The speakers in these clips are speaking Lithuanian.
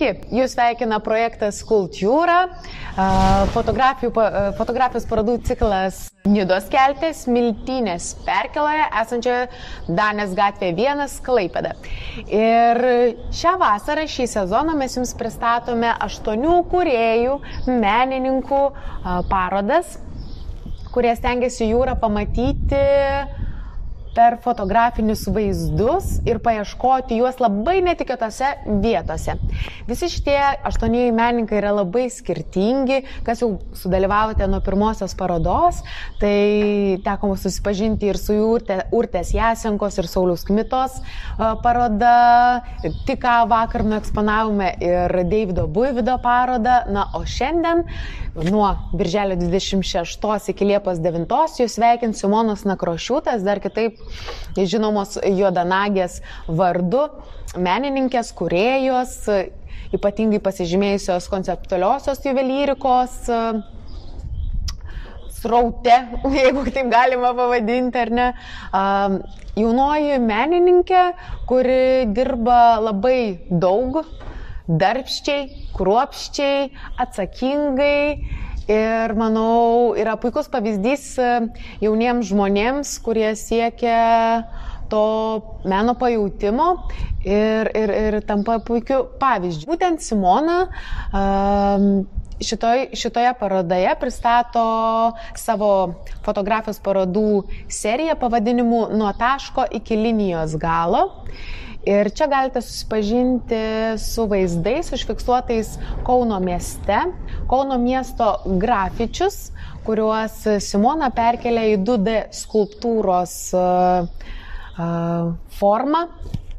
Sveiki, jūs sveikina projektas Kultūra, fotografijos parodų ciklas Nidos keltės, Miltinės perkeloje esančioje Danės gatvėje 1 Klaipėda. Ir šią vasarą, šį sezoną mes jums pristatome aštuonių kuriejų, menininkų parodas, kurie stengiasi jūrą pamatyti per fotografinius vaizdus ir paieškoti juos labai netikėtose vietose. Visi šitie aštuoniai menininkai yra labai skirtingi, kas jau sudalyvavote nuo pirmosios parodos, tai teko susipažinti ir su Urte, Urtės Jasenkos ir Sauliaus Kmitos paroda, tik ką vakar nueksponavome ir Davido Buivido parodą, na o šiandien nuo birželio 26 iki Liepos 9 jūs sveikins Simonas Nakrošiūtas, dar kitaip žinomos juodanagės vardu, menininkės, kuriejos, ypatingai pasižymėjusios konceptualiosios juvelyrikos sraute, jeigu taip galima pavadinti, ar ne. Jaunoji menininkė, kuri dirba labai daug, darbščiai, kruopščiai, atsakingai Ir manau, yra puikus pavyzdys e, jauniems žmonėms, kurie siekia to meno pajūtimo ir, ir, ir tampa puikiu pavyzdžiu. Būtent Simona um, šitoj, šitoje parodoje pristato savo fotografijos parodų seriją pavadinimu Nuo taško iki linijos galo. Ir čia galite susipažinti su vaizdais užfiksuotais Kauno mieste, Kauno miesto grafičius, kuriuos Simona perkelia į 2D skulptūros formą.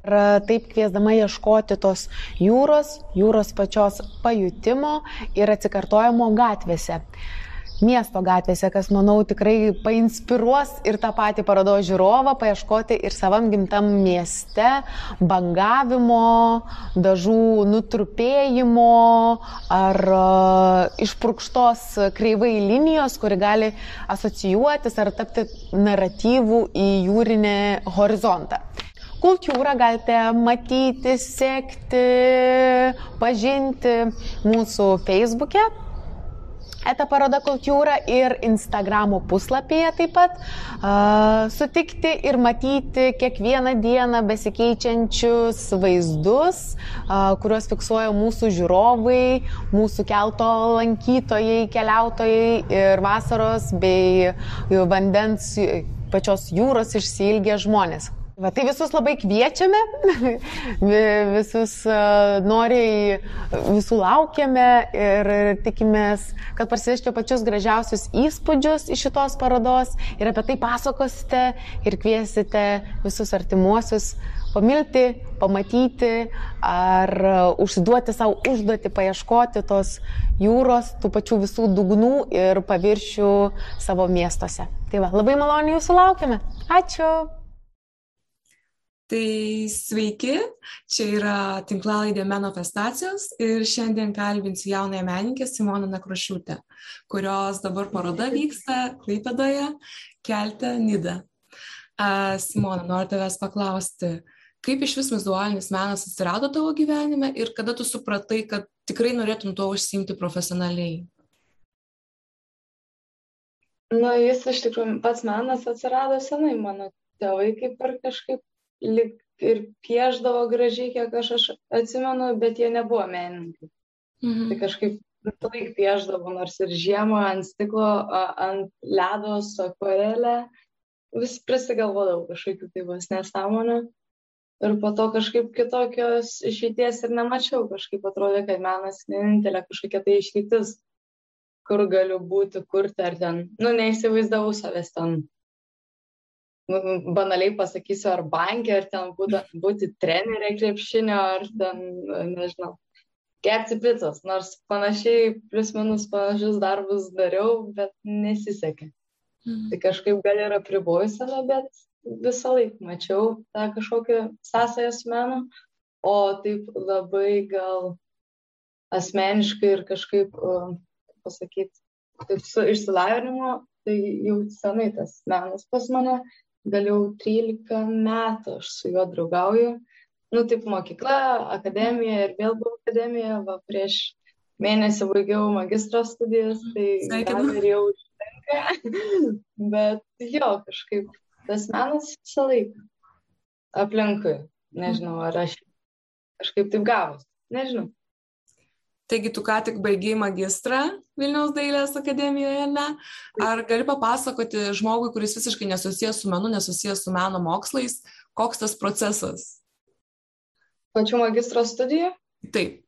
Ir taip kviesdama ieškoti tos jūros, jūros pačios pajutimo ir atsikartojimo gatvėse miesto gatvėse, kas, manau, tikrai painspiruos ir tą patį parodo žiūrovą paieškoti ir savam gimtam mieste bangavimo, dažų nutrupėjimo ar uh, išprūkštos kreivai linijos, kuri gali asocijuotis ar tapti naratyvų į jūrinį horizontą. Kultūrą galite matyti, sekti, pažinti mūsų Facebook'e, Eta paroda kultūra ir Instagramo puslapyje taip pat uh, sutikti ir matyti kiekvieną dieną besikeičiančius vaizdus, uh, kuriuos fiksuoja mūsų žiūrovai, mūsų kelto lankytojai, keliautojai ir vasaros bei vandens pačios jūros išsilgę žmonės. Va, tai visus labai kviečiame, visus noriai, visų laukiame ir tikimės, kad parsivežti pačius gražiausius įspūdžius iš šitos parodos ir apie tai pasakosite ir kviesite visus artimuosius pamilti, pamatyti ar užsiduoti savo užduoti, paieškoti tos jūros, tų pačių visų dugnų ir paviršių savo miestuose. Tai va, labai maloniai jūsų laukiame. Ačiū. Tai sveiki, čia yra tinklalaidė Manifestacijos ir šiandien kalbinsiu jaunąją menininkę Simoną Nakrošiūtę, kurios dabar paroda vyksta Klaipėdoje, kelte Nida. Uh, Simona, noriu tavęs paklausti, kaip iš vis vizualinis menas atsirado tavo gyvenime ir kada tu supratai, kad tikrai norėtum tuo užsimti profesionaliai? Na, jis iš tikrųjų pats menas atsirado senai, mano tėvai kaip ir kažkaip lyg ir pieždavo gražiai, kiek aš, aš atsimenu, bet jie nebuvo menininkai. Mhm. Tai kažkaip visą laiką pieždavo, nors ir žiemą ant stiklo, ant ledo su akvarelė, vis prisigalvodavau kažkokių tai vos nesąmonių. Ir po to kažkaip kitokios išeities ir nemačiau, kažkaip atrodė, kad menas vienintelė kažkokia tai išeitis, kur galiu būti, kurti ar ten, nu, neįsivaizdavau savęs ten nu, banaliai pasakysiu, ar bankė, ar ten būda, būti trenerė krepšinio, ar ten, nežinau, kepti picos. Nors panašiai, plus minus panašius darbus dariau, bet nesisekė. Mhm. Tai kažkaip gal ir apriboju save, bet visą laiką mačiau tą kažkokią sąsąją su menu, o taip labai gal asmeniškai ir kažkaip, pasakyti, taip su išsilavinimu, tai jau senai tas menas pas mane gal jau 13 metų aš su juo draugauju. Nu, taip mokykla, akademija ir vėl buvau akademija, va, prieš mėnesį baigiau magistro studijas, tai gal ir jau užtenka, bet jo, kažkaip tas menas visą laiką. Aplinkui, nežinau, ar aš kažkaip taip gavus, nežinau. Taigi tu ką tik baigiai magistrą Vilniaus dailės akademijoje, ne? Ar gali papasakoti žmogui, kuris visiškai nesusijęs su menu, nesusijęs su meno mokslais, koks tas procesas? Pačių magistro studijų? Taip.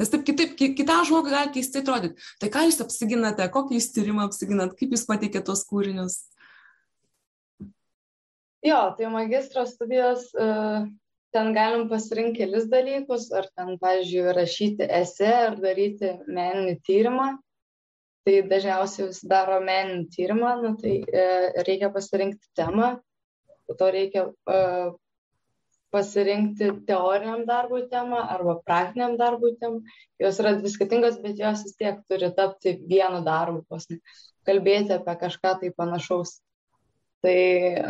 Nes taip kitaip, kitam žmogui gali keistai atrodyti. Tai ką jūs apsiginate, kokį jūs tyrimą apsiginat, kaip jūs pateikėte tos kūrinius? Jo, tai magistro studijos uh, ten galim pasirinkti kelis dalykus, ar ten, pavyzdžiui, rašyti esė, ar daryti meninį tyrimą. Tai dažniausiai vis daro meninį tyrimą, nu, tai e, reikia pasirinkti temą, po to reikia e, pasirinkti teoriniam darbui temą arba praktiniam darbui temą. Jos yra dvi skirtingos, bet jos vis tiek turi tapti vienu darbu, kalbėti apie kažką tai panašaus. Tai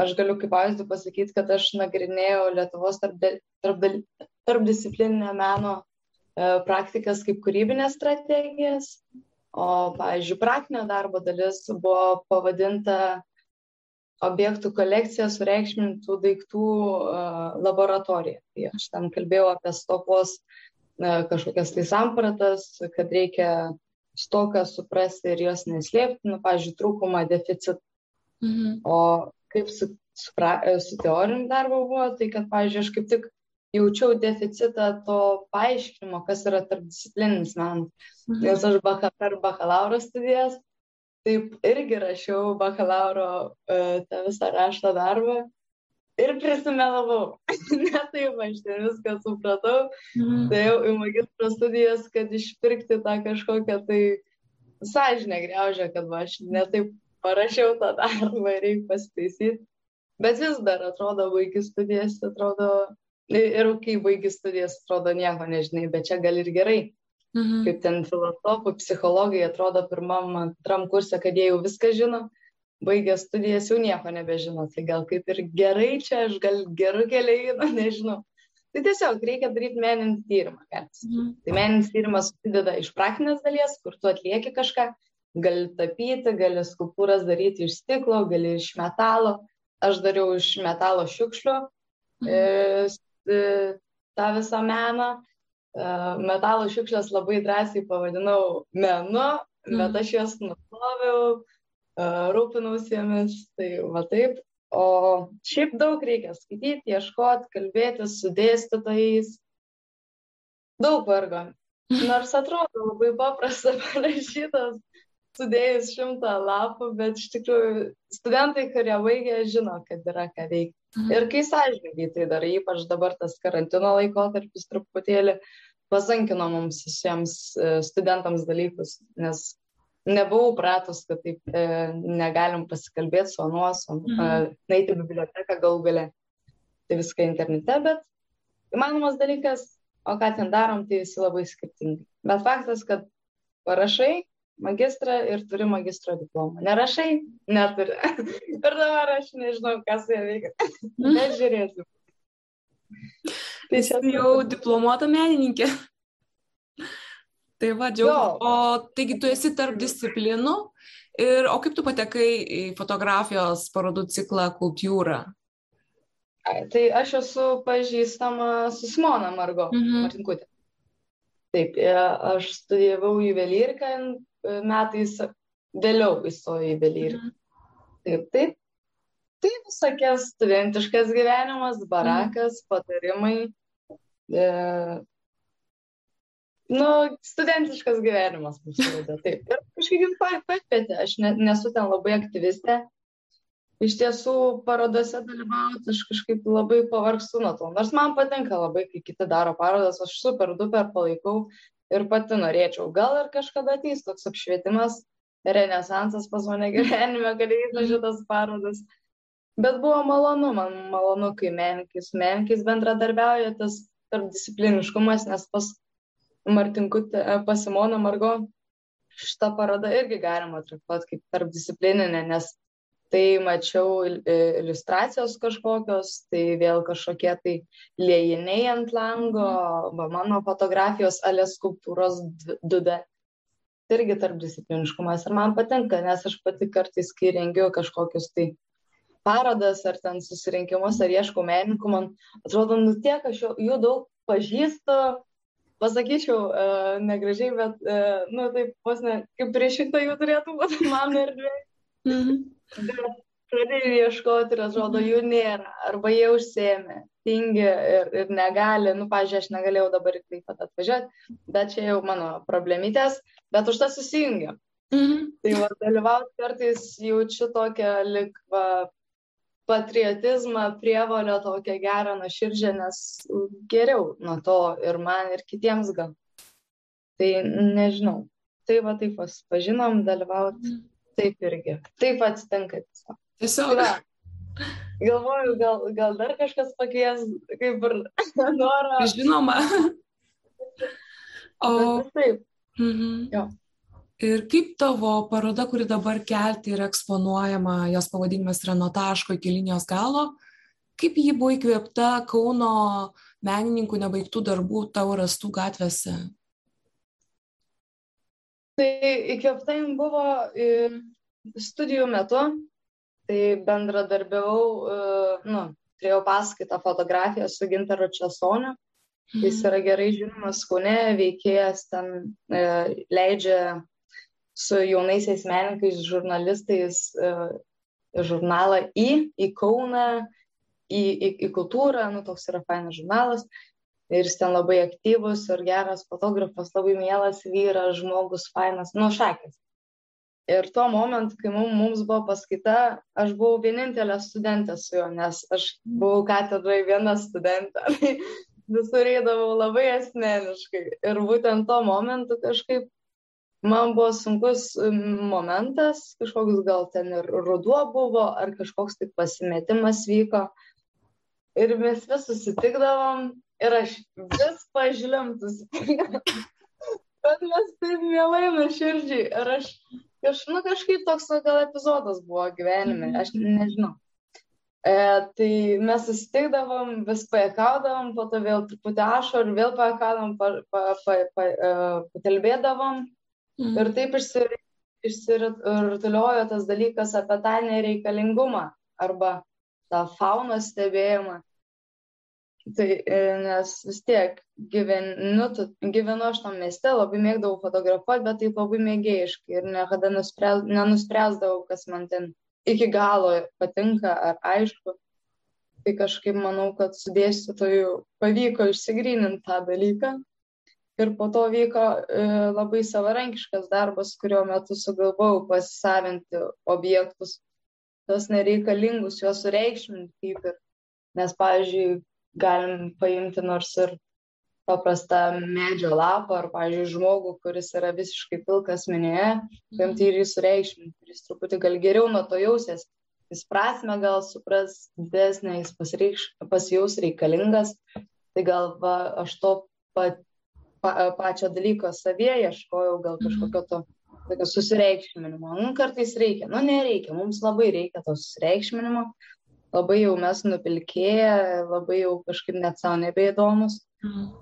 aš galiu kaip pavyzdį pasakyti, kad aš nagrinėjau Lietuvos tarpdisciplininio tarp, tarp meno e, praktikas kaip kūrybinės strategijas, o, pavyzdžiui, praktinio darbo dalis buvo pavadinta objektų kolekcija sureikšmintų daiktų uh, laboratorija. Tai aš ten kalbėjau apie stokos uh, kažkokias tai sampratas, kad reikia stoką suprasti ir jos neslėpti, nu, pavyzdžiui, trūkumą, deficitą. Mhm. O kaip su, su, pra, su teoriniu darbu buvo, tai kad, pavyzdžiui, aš kaip tik jaučiau deficitą to paaiškinimo, kas yra tarpdisciplininis menas. Mhm. Nes aš baka, per bakalauro studijas taip irgi rašiau bakalauro uh, tą visą raštą darbą ir prisimelavau. ne taip, aš ten viską supratau. Mhm. Tai jau į magistro studijas, kad išpirkti tą kažkokią tai sąžinę greužę, kad va, aš netaip parašiau tą darbą reikia pasitaisyti. Bet vis dar atrodo, baigi studijas, atrodo, ir kai baigi studijas, atrodo, nieko nežinai, bet čia gal ir gerai. Mhm. Kaip ten filosofų, psichologai atrodo pirmam, antram kursė, kad jie jau viską žino, baigę studijas jau nieko nebežino. Tai gal kaip ir gerai čia, aš gal gerų keliai, nu, nežinau. Tai tiesiog reikia daryti meninį tyrimą. Mhm. Tai meninis tyrimas susideda iš praktinės dalies, kur tu atlieki kažką, gali tapyti, gali skulptūras daryti iš stiklo, gali iš metalo. Aš dariau iš metalo šiukšlių mhm. E, e, tą visą meną. E, metalo šiukšlės labai drąsiai pavadinau menu, mhm. bet aš jas nuploviau, rūpinausi jomis, tai va taip. O šiaip daug reikia skaityti, ieškoti, kalbėtis su dėstytojais. Daug vargo. Nors atrodo labai paprasta parašytas, sudėjus šimtą lapų, bet iš tikrųjų studentai, kurie baigė, žino, kad yra ką veikti. Mhm. Ir kai sąžininkai tai darai, ypač dabar tas karantino laikotarpis truputėlį pasankino mums visiems e, studentams dalykus, nes nebuvau pratus, kad taip e, negalim pasikalbėti su anuos, mhm. e, naiti į biblioteką galų gale. Tai viską internete, bet įmanomas dalykas, o ką ten darom, tai visi labai skirtingai. Bet faktas, kad parašai, magistrą ir turi magistro diplomą. Nerašai? Neturi. ir dabar aš nežinau, kas jie veikia. Nežiūrėsiu. Tai jau diplomuota menininkė. Tai va, džiaugiuosi. O taigi tu esi tarp disciplinų. Ir, o kaip tu patekai į fotografijos parodų ciklą kultūrą? Tai aš esu pažįstama su Simona Margo, mhm. Martinkutė. Taip, e, aš studijavau juvelyriką metais vėliau įstojau į Belyrį. Mhm. Taip, taip. Tai visokias studentiškas gyvenimas, barakas, mhm. patarimai. E, nu, studentiškas gyvenimas mūsų laida. Taip. Ir kažkaip pakvietė, aš ne, nesu ten labai aktyvistė. Iš tiesų, parodose dalyvauti aš kažkaip labai pavargstu nuo to. Nors man patinka labai, kai kiti daro parodas, aš super duper palaikau, ir pati norėčiau. Gal ir kažkada ateis toks apšvietimas, renesansas pas mane gyvenime, kad įvyko šitas parodas. Bet buvo malonu, man malonu, kai menkis, menkis bendradarbiauja tas tarpdiscipliniškumas, nes pas Martinkutė, pas Simoną Margo šitą parodą irgi galima traktuoti kaip tarpdisciplininę, nes tai mačiau iliustracijos kažkokios, tai vėl kažkokie tai liejiniai ant lango, va mano fotografijos alės skulptūros 2D. Tai irgi tarpdiscipliniškumas ir man patinka, nes aš pati kartais, kai rengiu kažkokius tai parodas ar ten susirinkimus, ar ieškau menininkų, man atrodo, nu tiek aš jų daug pažįstu, pasakyčiau, uh, negražiai, bet, uh, nu taip, vos ne, kaip prieš šitą jų turėtų būti mano erdvė. Mhm. Bet pradėjau ieškoti ir atrodo, jų nėra, arba jie užsėmė, tingi ir, ir negali, nu, pažiūrėjau, aš negalėjau dabar į tai pat atvažiuoti, bet čia jau mano problemytės, bet už tą susijungia. Mhm. Tai va, dalyvauti kartais jaučiu tokią lik, va, patriotizmą, prievalę tokią gerą, nuoširdžią, nes geriau nuo to ir man, ir kitiems gal. Tai nežinau. Tai va taip pažinom, dalyvauti mm. Taip irgi. Taip atsitinka tiesiog. Tiesiog. Tai Galvoju, gal, gal dar kažkas pakvies, kaip ir norą. Žinoma. O. Taip. Mhm. Jo. Ir kaip tavo paroda, kuri dabar kelti ir eksponuojama, jos pavadinimas yra nuo taško iki linijos galo, kaip ji buvo įkvėpta Kauno menininkų nebaigtų darbų tavo rastų gatvėse? Tai įkvėpta jin buvo studijų metu, tai bendradarbiavau, e, nu, turėjau paskaitą fotografiją su Gintaru Česoniu. Jis mhm. yra gerai žinomas Kaune, veikėjas ten e, leidžia su jaunaisiais menininkais, žurnalistais e, žurnalą į, į Kauną, į, į, į kultūrą, nu toks yra fainas žurnalas. Ir jis ten labai aktyvus ir geras fotografas, labai mielas vyras, žmogus, fainas, nu šakės. Ir tuo momentu, kai mums, buvo paskaita, aš buvau vienintelė studentė su juo, nes aš buvau katedrai viena studentė. Visur eidavau labai asmeniškai. Ir būtent tuo momentu kažkaip man buvo sunkus momentas, kažkoks gal ten ir ruduo buvo, ar kažkoks tik pasimetimas vyko. Ir mes vis susitikdavom ir aš vis pažliumtus. Bet mes taip mielai nuoširdžiai. Ir aš kaž, nu, kažkaip toks gal epizodas buvo gyvenime, aš nežinau. E, tai mes susitikdavom, vis pajakaudavom, po to vėl truputį ašarų, vėl pajakaudavom, pa, pa, pa, pa, uh, pakalbėdavom. Mm. Ir taip išsirutuliojo tas dalykas apie tą nereikalingumą arba tą faunos stebėjimą. Tai e, nes vis tiek gyvenu, gyvenu aš tam mieste, labai mėgdavau fotografuoti, bet taip labai mėgėjiškai ir niekada nuspręs, nenuspręsdavau, kas man ten iki galo patinka ar aišku. Tai kažkaip manau, kad su dėstytoju pavyko išsigryninti tą dalyką ir po to vyko e, labai savarankiškas darbas, kurio metu sugalvojau pasisavinti objektus, tos nereikalingus, juos sureikšminti kaip ir. Nes, pavyzdžiui, galim paimti nors ir paprastą medžio lapą ar, pavyzdžiui, žmogų, kuris yra visiškai pilkas minėje, paimti ir jį sureikšminti, jis truputį gal geriau nuo to jausies, jis prasme gal supras didesnė, jis pasireikš, pasijaus reikalingas, tai gal va, aš to pat pa, pačio dalyko savyje, ieškojau gal mhm. kažkokio to tokio susireikšminimo. Nu, kartais reikia, nu nereikia, mums labai reikia to susireikšminimo, labai jau mes nupilkėję, labai jau kažkaip net savo nebeįdomus. Mhm.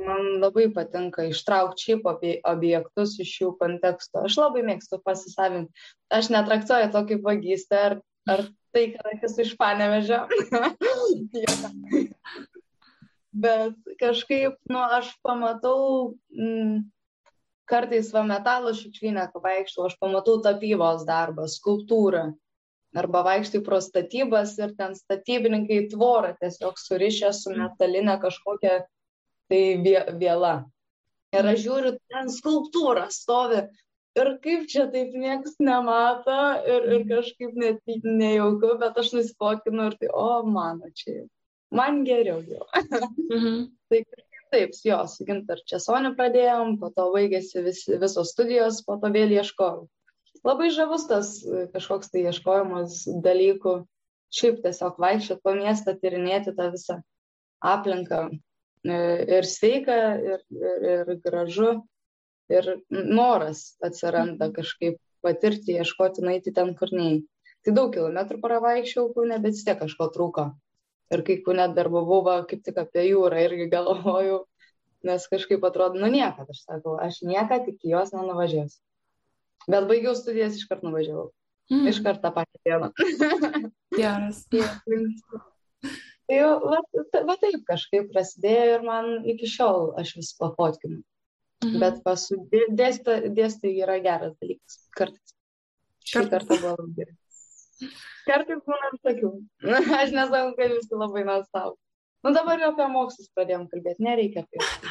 Man labai patinka ištraukti šiaip objektus iš jų konteksto. Aš labai mėgstu pasisavinti. Aš netraktuoju to kaip vagystę ar, ar tai, kad aš esu iš panevežio. bet kažkaip, nu, aš pamatau, mm, kartais va metalo šiukšlynę, kai vaikštau, aš pamatau tapybos darbą, skulptūrą. Arba vaikštai pro statybas ir ten statybininkai tvorą tiesiog surišę su metalinė kažkokia tai viela. Ir aš žiūriu, ten skulptūra stovi. Ir kaip čia taip niekas nemato ir, ir kažkaip net nejauku, bet aš nusipokinu ir tai, o mano čia man geriau jau. mhm. tai taip, jo, su Gintar Česoniu pradėjom, po to baigėsi vis, visos studijos, po to vėl ieškojau. Labai žavus tas e, kažkoks tai ieškojimas dalykų, šiaip tiesiog vaikščioti po miestą, tyrinėti tą visą aplinką. E, ir sveika, ir, ir, ir gražu, ir noras atsiranda mhm. kažkaip patirti, ieškoti, naiti ten, kur neįti. Tai daug kilometrų pravaikščiau kūne, bet vis tiek kažko trūko. Ir kai kūne dar buvau, va, kaip tik apie jūrą irgi galvojau, nes kažkaip atrodo, nu niekad, aš sakau, aš niekad iki jos nenuvažiuosiu. Bet baigiau studijas iškart nuvažiavau. Mm. Iškart tą patį dieną. Geras. tai jau, va, va taip kažkaip prasidėjo ir man iki šiol aš vis pafotkinu. Mhm. Bet pasu dėstyti yra geras dalykas. Kartais. Šį kartą buvo labai gerai. Kartais būna visokių. Aš nesakau, kad visi labai nuostabu. Nu dabar jau apie mokslus pradėjom kalbėti, nereikia apie tai.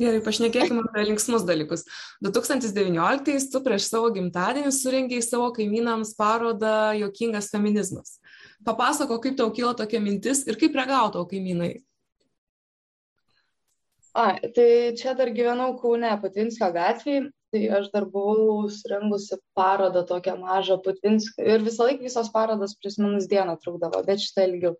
Gerai, pašnekėkime apie linksmus dalykus. 2019 tu prieš savo gimtadienį surengiai savo kaimynams parodą Jokingas feminizmas. Papasako, kaip tau kilo tokia mintis ir kaip reagavo tavo kaimynai. A, tai čia dar gyvenau Kaune, Patvinskio gatvėje tai aš dar buvau surengusi parodą tokią mažą Putvinskio ir visą laiką visos parodos plius minus dieną trukdavo, bet šitą ilgiau.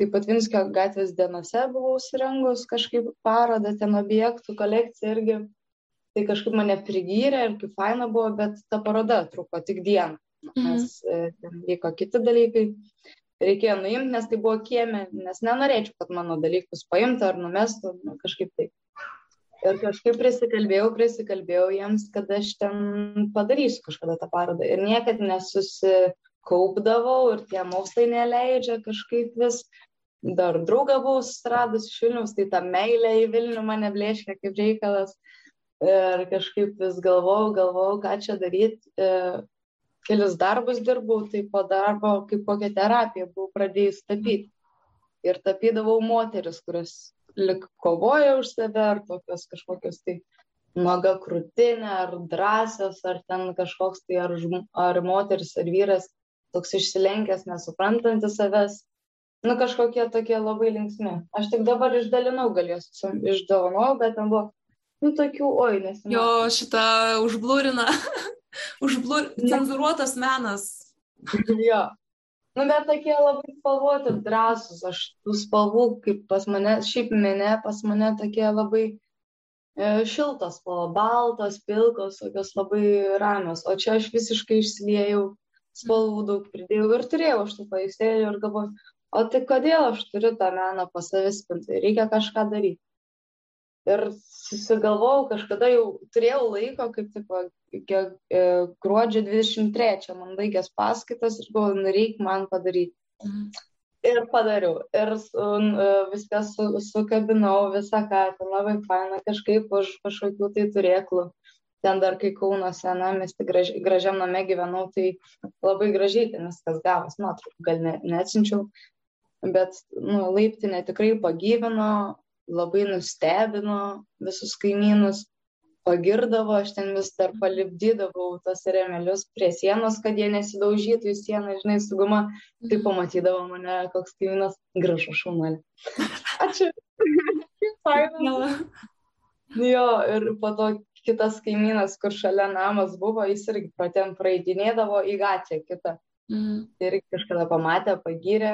Tai Putvinskio gatvės dienose buvau surengus kažkaip parodą, ten objektų kolekciją irgi. Tai kažkaip mane prigyrė ir kaip faina buvo, bet ta paroda truko tik dieną, mhm. nes mhm. ten vyko kiti dalykai. Reikėjo nuimti, nes tai buvo kiemė, nes nenorėčiau, kad mano dalykus paimtų ar numestų, nu, kažkaip taip. Ir kažkaip prisikalbėjau, prisikalbėjau jiems, kad aš ten padarysiu kažkada tą parodą. Ir niekad nesusikaupdavau ir tie mokslai neleidžia kažkaip vis. Dar draugą buvau susiradus iš Vilnius, tai ta meilė į Vilnių mane blėškia kaip reikalas. Ir kažkaip vis galvojau, galvojau, ką čia daryti. Kelis darbus dirbau, tai po darbo kaip kokią terapiją buvau pradėjus tapyti. Ir tapydavau moteris, kurios lik kovoja už save, ar tokios kažkokios tai nuoga krūtinė, ar drąsios, ar ten kažkoks tai ar, ar moteris, ar vyras toks išsilenkęs, nesuprantantis savęs. Nu, kažkokie tokie labai linksmi. Aš tik dabar išdalinau, gal juos išdovanojau, bet ten buvo, nu, tokių, oi, nes. Jo, šitą užblūrina, užblūr... cenzuruotas menas. jo, Nu, bet tokie labai spalvoti, drąsūs. Aš tų spalvų, kaip pas mane, šiaip mene, pas mane tokie labai e, šiltos spalvos, baltos, pilkos, tokios labai ramios. O čia aš visiškai išsiliejau, spalvų daug pridėjau ir turėjau aš tų paėsėjų ir galvoju, o tai kodėl aš turiu tą meną pas savęs, reikia kažką daryti. Ir susigalvojau, kažkada jau turėjau laiko, kaip iki e, gruodžio 23 man baigęs paskaitas ir galvoju, nu reikia man padaryti. Mhm. Ir padariau. Ir uh, viską su, sukabinau, visą ką, ten labai faina, kažkaip už kažkokių tai turėklų. Ten dar kai Kauno sena, mes tik graž, gražiam name gyvenau, tai labai gražiai ten viskas gavas, nuotraukų gal ne, neatsinčiau, bet nu, laiptinė tikrai pagyvino, labai nustebino visus kaimynus pagirdavo, aš ten vis dar palipdydavau tos remelius prie sienos, kad jie nesidaužytų į sieną, žinai, su guma, tai mhm. pamatydavo mane koks kaimynas gražu šaunuolė. Ačiū. jo, ir po to kitas kaimynas, kur šalia namas buvo, jis irgi pratem praeidinėdavo į gatvę kitą. Mm. Ir kažkada pamatė, pagyrė.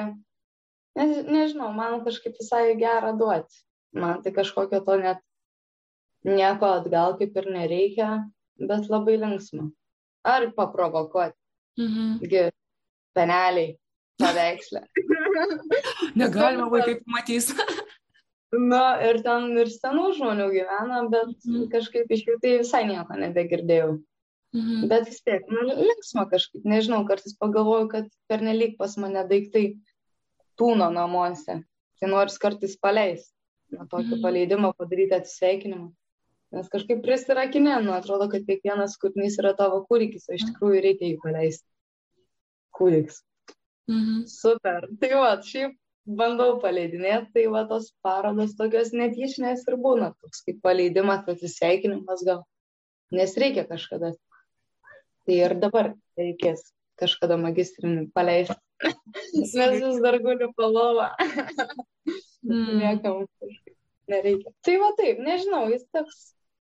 Ne, nežinau, man kažkaip visai gerą duoti. Man tai kažkokio to net nieko atgal kaip ir nereikia, bet labai linksma. Ar paprovokuoti. Mhm. Peneliai, paveikslė. Negalima vaikai pamatys. Na ir ten ir senų žmonių gyvena, bet mhm. kažkaip iš jų tai visai nieko nebegirdėjau. Mhm. Bet vis tiek, nu, linksma kažkaip, nežinau, kartais pagalvoju, kad pernelyg pas mane daiktai tūno namuose. Tai nors kartais paleis. Na, tokį mhm. paleidimą padaryti atsisveikinimą. Nes kažkaip prisirakinė, nu, atrodo, kad kiekvienas kūrinys yra tavo kūrikis, o iš tikrųjų reikia jį paleisti. Kūrikis. Mhm. Super. Tai va, šiaip bandau paleidinėti, tai va tos parodos tokios netyčinės ir būna, toks kaip paleidimas, atsisveikinimas gal. Nes reikia kažkada. Tai ir dabar reikės kažkada magistrinį paleisti. Nes vis dar guliu palovą. mm. Niekam kažkaip nereikia. Tai va taip, nežinau, jis toks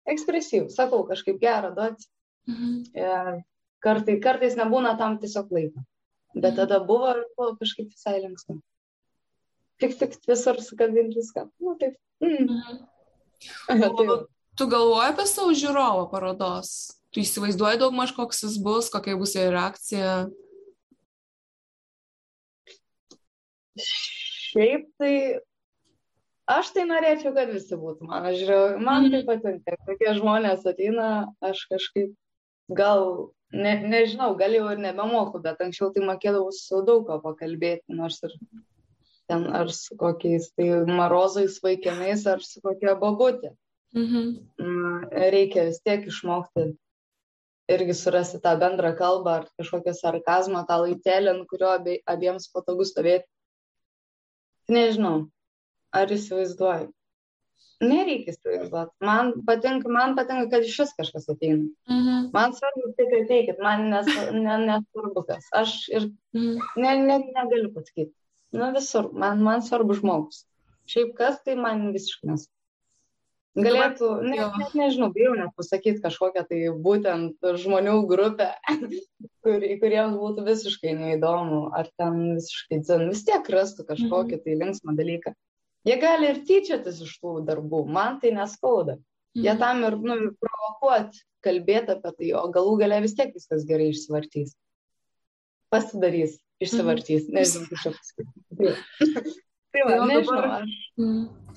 ekspresyvų, sakau, kažkaip gerą duoti. Mhm. Ir kartai, kartais nebūna tam tiesiog laiko. Bet mhm. tada buvo ir buvo kažkaip visai linksma. Tik, tik visur sukabinti viską. Nu, taip. Mm. Mhm. tai tu galvoji apie savo žiūrovą parodos? Tu įsivaizduoji daug maž koks jis bus, kokia bus jo reakcija? Šiaip tai aš tai norėčiau, kad visi būtų mano žiūrovai. Man tai patinka. Tokie žmonės ateina, aš kažkaip gal, ne, nežinau, gal jau ir nebemoku, bet anksčiau tai mokėdavau su daug ko pakalbėti, nors ir ten ar su kokiais tai marozais vaikinais, ar su kokia babutė. Mhm. Reikia vis tiek išmokti irgi surasti tą bendrą kalbą ar kažkokią sarkazmą, tą laitelį, ant kurio abie, abiems patogu stovėti. Nežinau, ar įsivaizduoju. Nereikia įsivaizduoti. Man patinka, man patinka, kad iš vis kažkas ateina. Mhm. Man svarbu tik ateikit, man nes, ne, nesvarbu kas. Aš ir mhm. ne, ne, negaliu pasakyti. Nu visur, man, man svarbu žmogus. Šiaip kas, tai man visiškai nesvarbu. Galėtų, ne, net nežinau, bijau net pasakyti kažkokią tai būtent žmonių grupę, kur, kuriems būtų visiškai neįdomu, ar ten visiškai dzin, vis tiek rastų kažkokį mhm. tai linksmą dalyką. Jie gali ir tyčiotis iš tų darbų, man tai neskauda. Jie mhm. tam ir nu, provokuot, kalbėti apie tai, o galų gale vis tiek viskas gerai išsivartys. Pasidarys, išsivartys, mhm. nežinau, kaip čia pasakyti. tai va, nežinau, aš.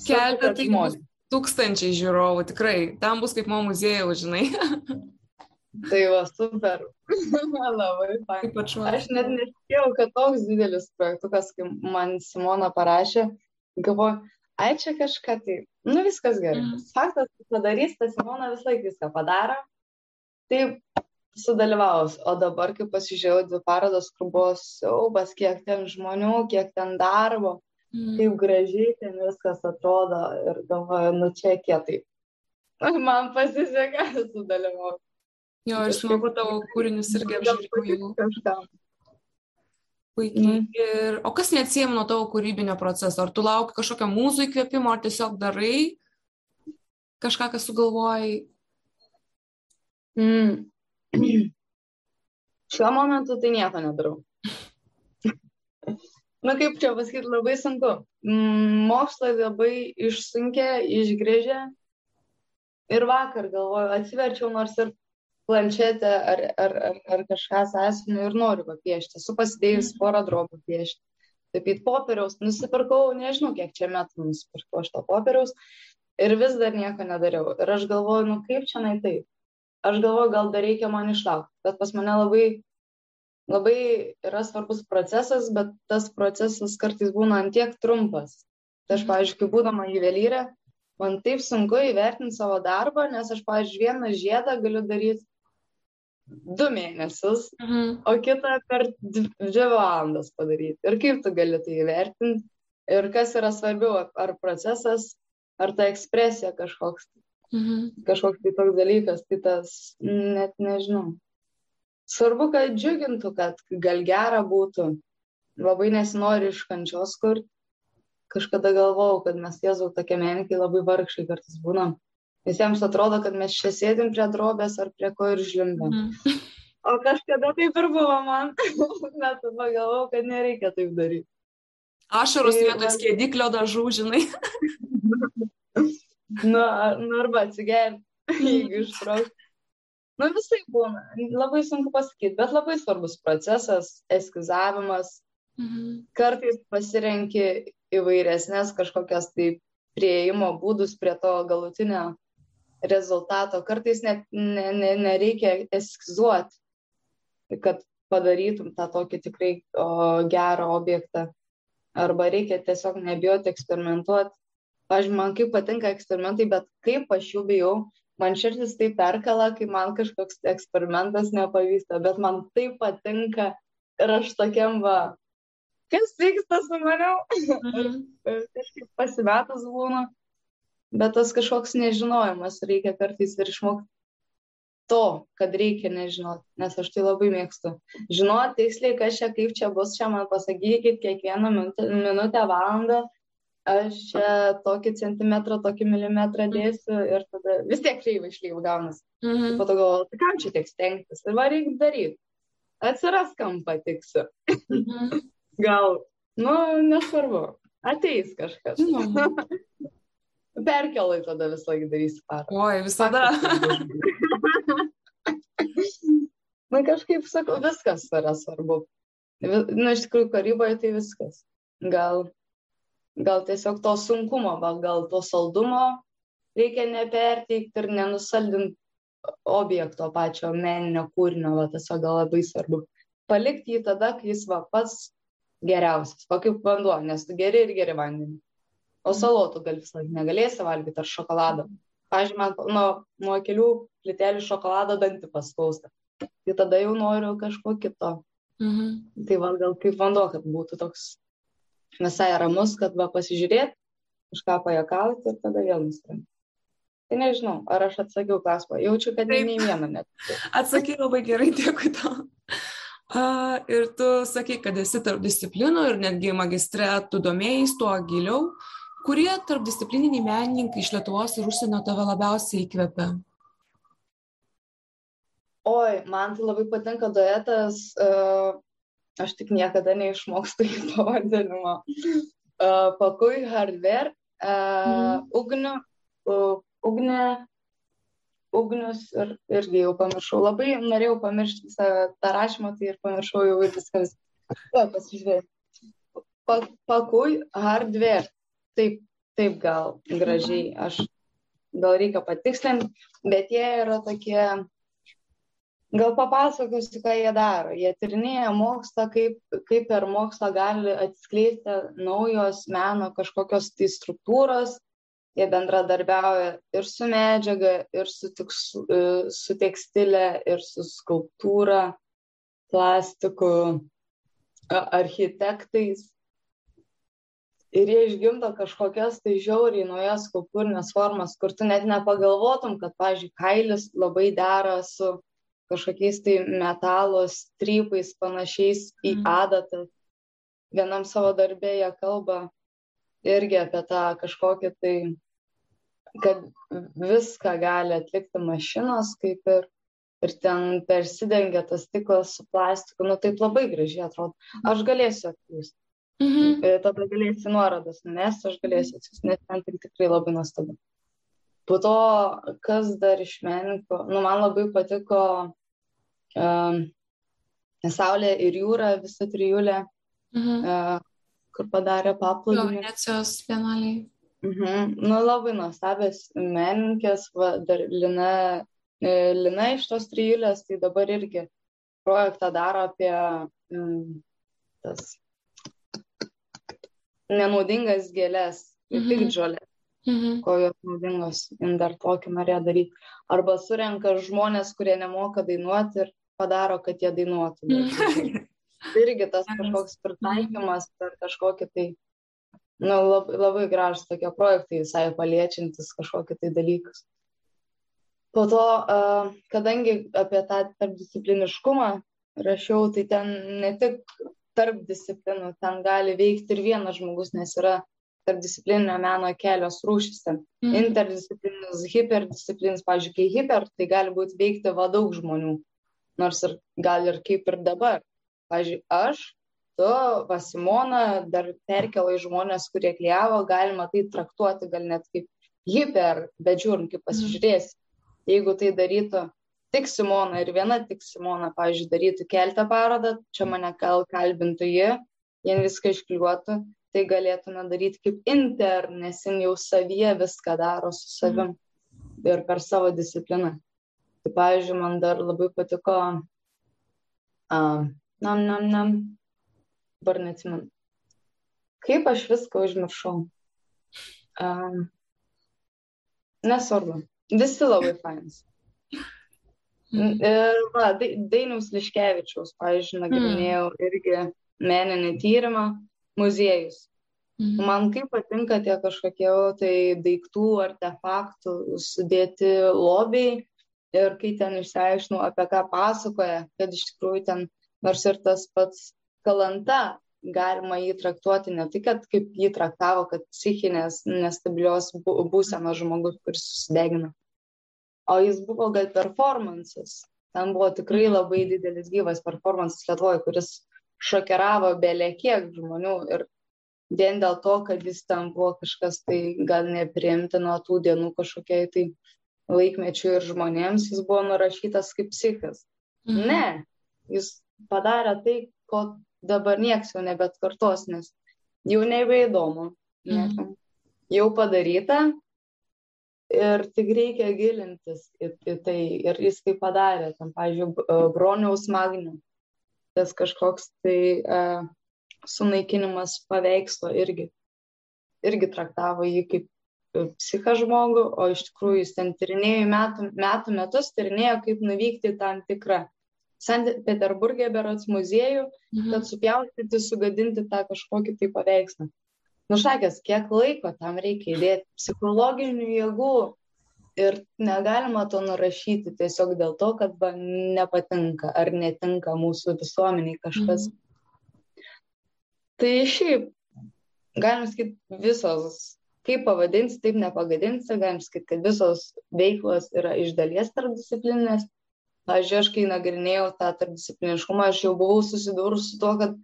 Keltą tai žmonės tūkstančiai žiūrovų, tikrai. Ten bus kaip mo muziejus, žinai. Tai va, super. Labai fain. Aš net nespėjau, kad toks didelis projektukas, kai man Simona parašė, galvoju, ai čia kažką tai, nu viskas gerai. Mm. Faktas, kad padarys, tas Simona visą laiką viską padaro. Tai sudalyvaus. O dabar, kai pasižiūrėjau dvi parodas, kur buvo siaubas, kiek ten žmonių, kiek ten darbo, mm. kaip gražiai ten viskas atrodo ir galvoju, nu čia kietai. Man pasisekė sudalyvauti. Jo, aš smagu tavo kūrinius irgi apžiūrėjau. Puikiai. Mm. Ir, o kas neatsijama nuo tavo kūrybinio proceso? Ar tu lauki kažkokio mūsų įkvėpimo, ar tiesiog darai kažką, kas sugalvojai? Mm. Šiuo momentu tai nieko nedarau na kaip čia pasakyti, labai sunku. Mm, mokslai labai išsunkia, išgrėžia. Ir vakar galvoju, atsiverčiau nors ir planšetę ar, ar, ar, ar kažką sąsiuvinį ir noriu papiešti. Esu pasidėjus mhm. porą drobų piešti. Į popieriaus, nusipirkau, nežinau, kiek čia metų nusipirkau aš to popieriaus ir vis dar nieko nedariau. Ir aš galvoju, nu kaip čia nai taip. Aš galvoju, gal dar reikia man išlaukti, bet pas mane labai labai yra svarbus procesas, bet tas procesas kartais būna antiek trumpas. Tai aš, mhm. pavyzdžiui, kai būdama juvelyrė, man taip sunku įvertinti savo darbą, nes aš, pavyzdžiui, vieną žiedą galiu daryti du mėnesius, mhm. o kitą per dvi valandas padaryti. Ir kaip tu gali tai įvertinti? Ir kas yra svarbiau, ar procesas, ar ta ekspresija kažkoks, mhm. kažkoks tai toks dalykas, tai tas net nežinau svarbu, kad džiugintų, kad gal gera būtų. Labai nesinori iš kančios kur. Kažkada galvojau, kad mes Jėzau tokie menininkai labai vargšai kartais būnam. Visiems atrodo, kad mes čia sėdim prie drobės ar prie ko ir žlimbam. Mm. O kažkada taip ir buvo man. Bet tada galvojau, kad nereikia taip daryti. Ašarus tai, vietoj skėdiklio dažų, žinai. nu, nu, arba atsigerti, jeigu ištraukti nu visaip būna labai sunku pasakyt bet labai svarbus procesas eskizavimas mhm. kartais pasirenki įvairesnes kažkokias tai prieimo būdus prie to galutinio rezultato kartais net ne, ne, nereikia eskizuoti, kad padarytum tą tokį tikrai o, gerą objektą. Arba reikia tiesiog nebijoti eksperimentuoti. Pavyzdžiui, man kaip patinka eksperimentai, bet kaip aš jų bijau, man širdis taip perkala, kai man kažkoks eksperimentas nepavyksta, bet man taip patinka ir aš tokiam va, kas vyksta su maniau, mhm. kažkaip pasimetas būna, bet tas kažkoks nežinojimas reikia kartais ir išmokti to, kad reikia nežinoti, nes aš tai labai mėgstu. Žinoti tiksliai, kas čia, kaip čia bus, čia man pasakykit kiekvieną minutę valandą, aš čia tokį centimetrą, tokį milimetrą mhm. dėsiu ir tada vis tiek kreivai išlyvų gaunas. Mhm. Po to galvoju, tai kam čia tiek stengtis ir va reikia daryti. Atsiras, kam patiksiu. Mhm. Gal, nu, nesvarbu, ateis kažkas. Mhm. Perkelai tada visą laiką darysi parą. Oi, visada. Man kažkaip sakau, viskas yra svarbu. Nu, iš tikrųjų, karyboje tai viskas. gal, gal tiesiog to sunkumo, gal to saldumo reikia neperteikti ir nenusaldinti objekto pačio meninio kūrinio, va tiesiog gal labai svarbu. Palikti jį tada, kai jis va pats geriausias, o kaip vanduo, nes tu geri ir geri vandenį. O salotų gal visą laiką negalėsi valgyti ar šokolado. Pavyzdžiui, man nuo, nuo kelių plitelių šokolado dantį paskausta. Tai tada jau noriu kažko kito. Mhm. Tai va, gal kaip vanduo, kad būtų toks visai ramus, kad va pasižiūrėti, kažką pajakauti ir tada vėl nusprendti. Tai nežinau, ar aš atsakiau klausimą. Jaučiu, kad Taip. nei vieną net. Atsakai labai gerai, dėkui tau. Uh, ir tu sakai, kad esi tarp disciplinų ir netgi magistre tu domėjai tuo giliau. Kurie tarpdisciplininiai menininkai iš Lietuvos ir užsienio tave labiausiai įkvepia? Oi, man tai labai patinka duetas, uh, aš tik niekada neišmokstu į pavadinimą. Uh, Pakui Hardware, uh, mm. Ugnių, uh, Ugnė, Ugnius ir irgi jau pamiršau. Labai norėjau pamiršti visą tą rašymą, tai ir pamiršau jau viskas. Va, pasižiūrėk. Pakui Hardware taip, taip gal gražiai, aš gal reikia patikslinti, bet jie yra tokie, gal papasakosiu, ką jie daro. Jie tyrinėja mokslą, kaip, kaip per mokslą gali atskleisti naujos meno kažkokios tai struktūros. Jie bendradarbiauja ir su medžiaga, ir su, tikslu, su tekstilė, ir su skulptūra, plastiku, architektais ir jie išgimdo kažkokias tai žiauriai naujas skulptūrinės formas, kur tu net nepagalvotum, kad, pavyzdžiui, kailis labai dera su kažkokiais tai metalo strypais panašiais į mhm. adatą. Vienam savo darbė jie kalba irgi apie tą kažkokį tai, kad viską gali atlikti mašinos, kaip ir, ir ten persidengia tas stiklas su plastiku, nu taip labai gražiai atrodo. Aš galėsiu atklysti. Mhm. E, tada galėsi nuorodas numesti, aš galėsiu atsiųsti, nes ten tai tikrai labai nuostabu. Po to, kas dar iš menininkų, nu, man labai patiko um, Saulė ir jūra, visa trijulė, mhm. uh, kur padarė paplūdimį. Venecijos bienaliai. Mhm. Nu, labai nuostabės menininkės, va, dar Lina, e, Lina iš tos trijulės, tai dabar irgi projektą daro apie um, tas nenaudingas gėlės mhm. piktžolės. Mhm. ko jos naudingos, in dar tokį norėjo daryti. Arba surenka žmonės, kurie nemoka dainuoti ir padaro, kad jie dainuotų. Mhm. Tai irgi tas kažkoks pritaikymas ar kažkokį tai, nu, labai, labai gražus tokie projektai, visai paliečiantis kažkokį tai dalykus. Po to, kadangi apie tą tarpdiscipliniškumą rašiau, tai ten ne tik tarp disciplinų, ten gali veikti ir vienas žmogus, nes yra tarpdisciplininio meno kelios rūšys. Mm. Interdisciplininis, hiperdisciplininis, pavyzdžiui, kai hiper, tai gali būti veikti va daug žmonių, nors ir gal ir kaip ir dabar. Pavyzdžiui, aš, tu, Vasimona, dar perkelai žmonės, kurie klyjavo, galima tai traktuoti gal net kaip hiper, bet žiūrim, kaip pasižiūrėsi. Jeigu tai darytų tik Simona ir viena tik Simona, pavyzdžiui, darytų keltą parodą, čia mane kal kalbintų ji, jie viską iškliuotų, tai galėtume daryti kaip inter, nes jin jau savyje viską daro su savim ir per savo discipliną. Tai, pavyzdžiui, man dar labai patiko, uh, nam, nam, nam, dabar neatsimenu, kaip aš viską užmiršau. Um, nesvarbu, visi labai fainas. Mhm. Ir va, Dainiaus Liškevičiaus, pavyzdžiui, nagrinėjau mm. irgi meninį tyrimą muziejus. Mm. Man kaip patinka tie kažkokie tai daiktų, artefaktų sudėti lobiai ir kai ten išsiaiškinau, apie ką pasakoja, kad iš tikrųjų ten nors ir tas pats kalanta galima jį traktuoti ne tik, kad kaip jį traktavo, kad psichinės nestabilios būsenos žmogus, kuris susidegina, o jis buvo gal performances. Ten buvo tikrai mhm. labai didelis gyvas performances Lietuvoje, kuris šokiravo belė kiek žmonių ir vien dėl to, kad jis ten buvo kažkas tai gal nepriimti nuo tų dienų kažkokiai tai laikmečių ir žmonėms, jis buvo nurašytas kaip psichas. Mhm. Ne, jis padarė tai, ko dabar nieks jau nebet kartos, nes jau nebeįdomu. Mhm. Jau padaryta ir tik reikia gilintis į, į tai. Ir jis tai padarė, tam, pavyzdžiui, broniaus magnių. Tas kažkoks tai uh, sunaikinimas paveikslo irgi. Irgi traktavo jį kaip psichą žmogų, o iš tikrųjų jis ten tyrinėjo metų, metų metus, tyrinėjo, kaip nuvykti tam tikrą Sankt Peterburgė berots muziejų, mhm. kad supjaustyti, sugadinti tą kažkokį tai paveikslą. Nušakęs, kiek laiko tam reikia įdėti, psichologinių jėgų ir negalima to nurašyti tiesiog dėl to, kad va, nepatinka ar netinka mūsų visuomeniai kažkas. Mhm. Tai šiaip, galim sakyti, visos kaip pavadinsi, taip nepagadinsi, galim sakyti, kad visos veiklos yra iš dalies tarpdisciplininės. Pavyzdžiui, aš kai nagrinėjau tą tarpdiscipliniškumą, aš jau buvau susidūrus su tuo, kad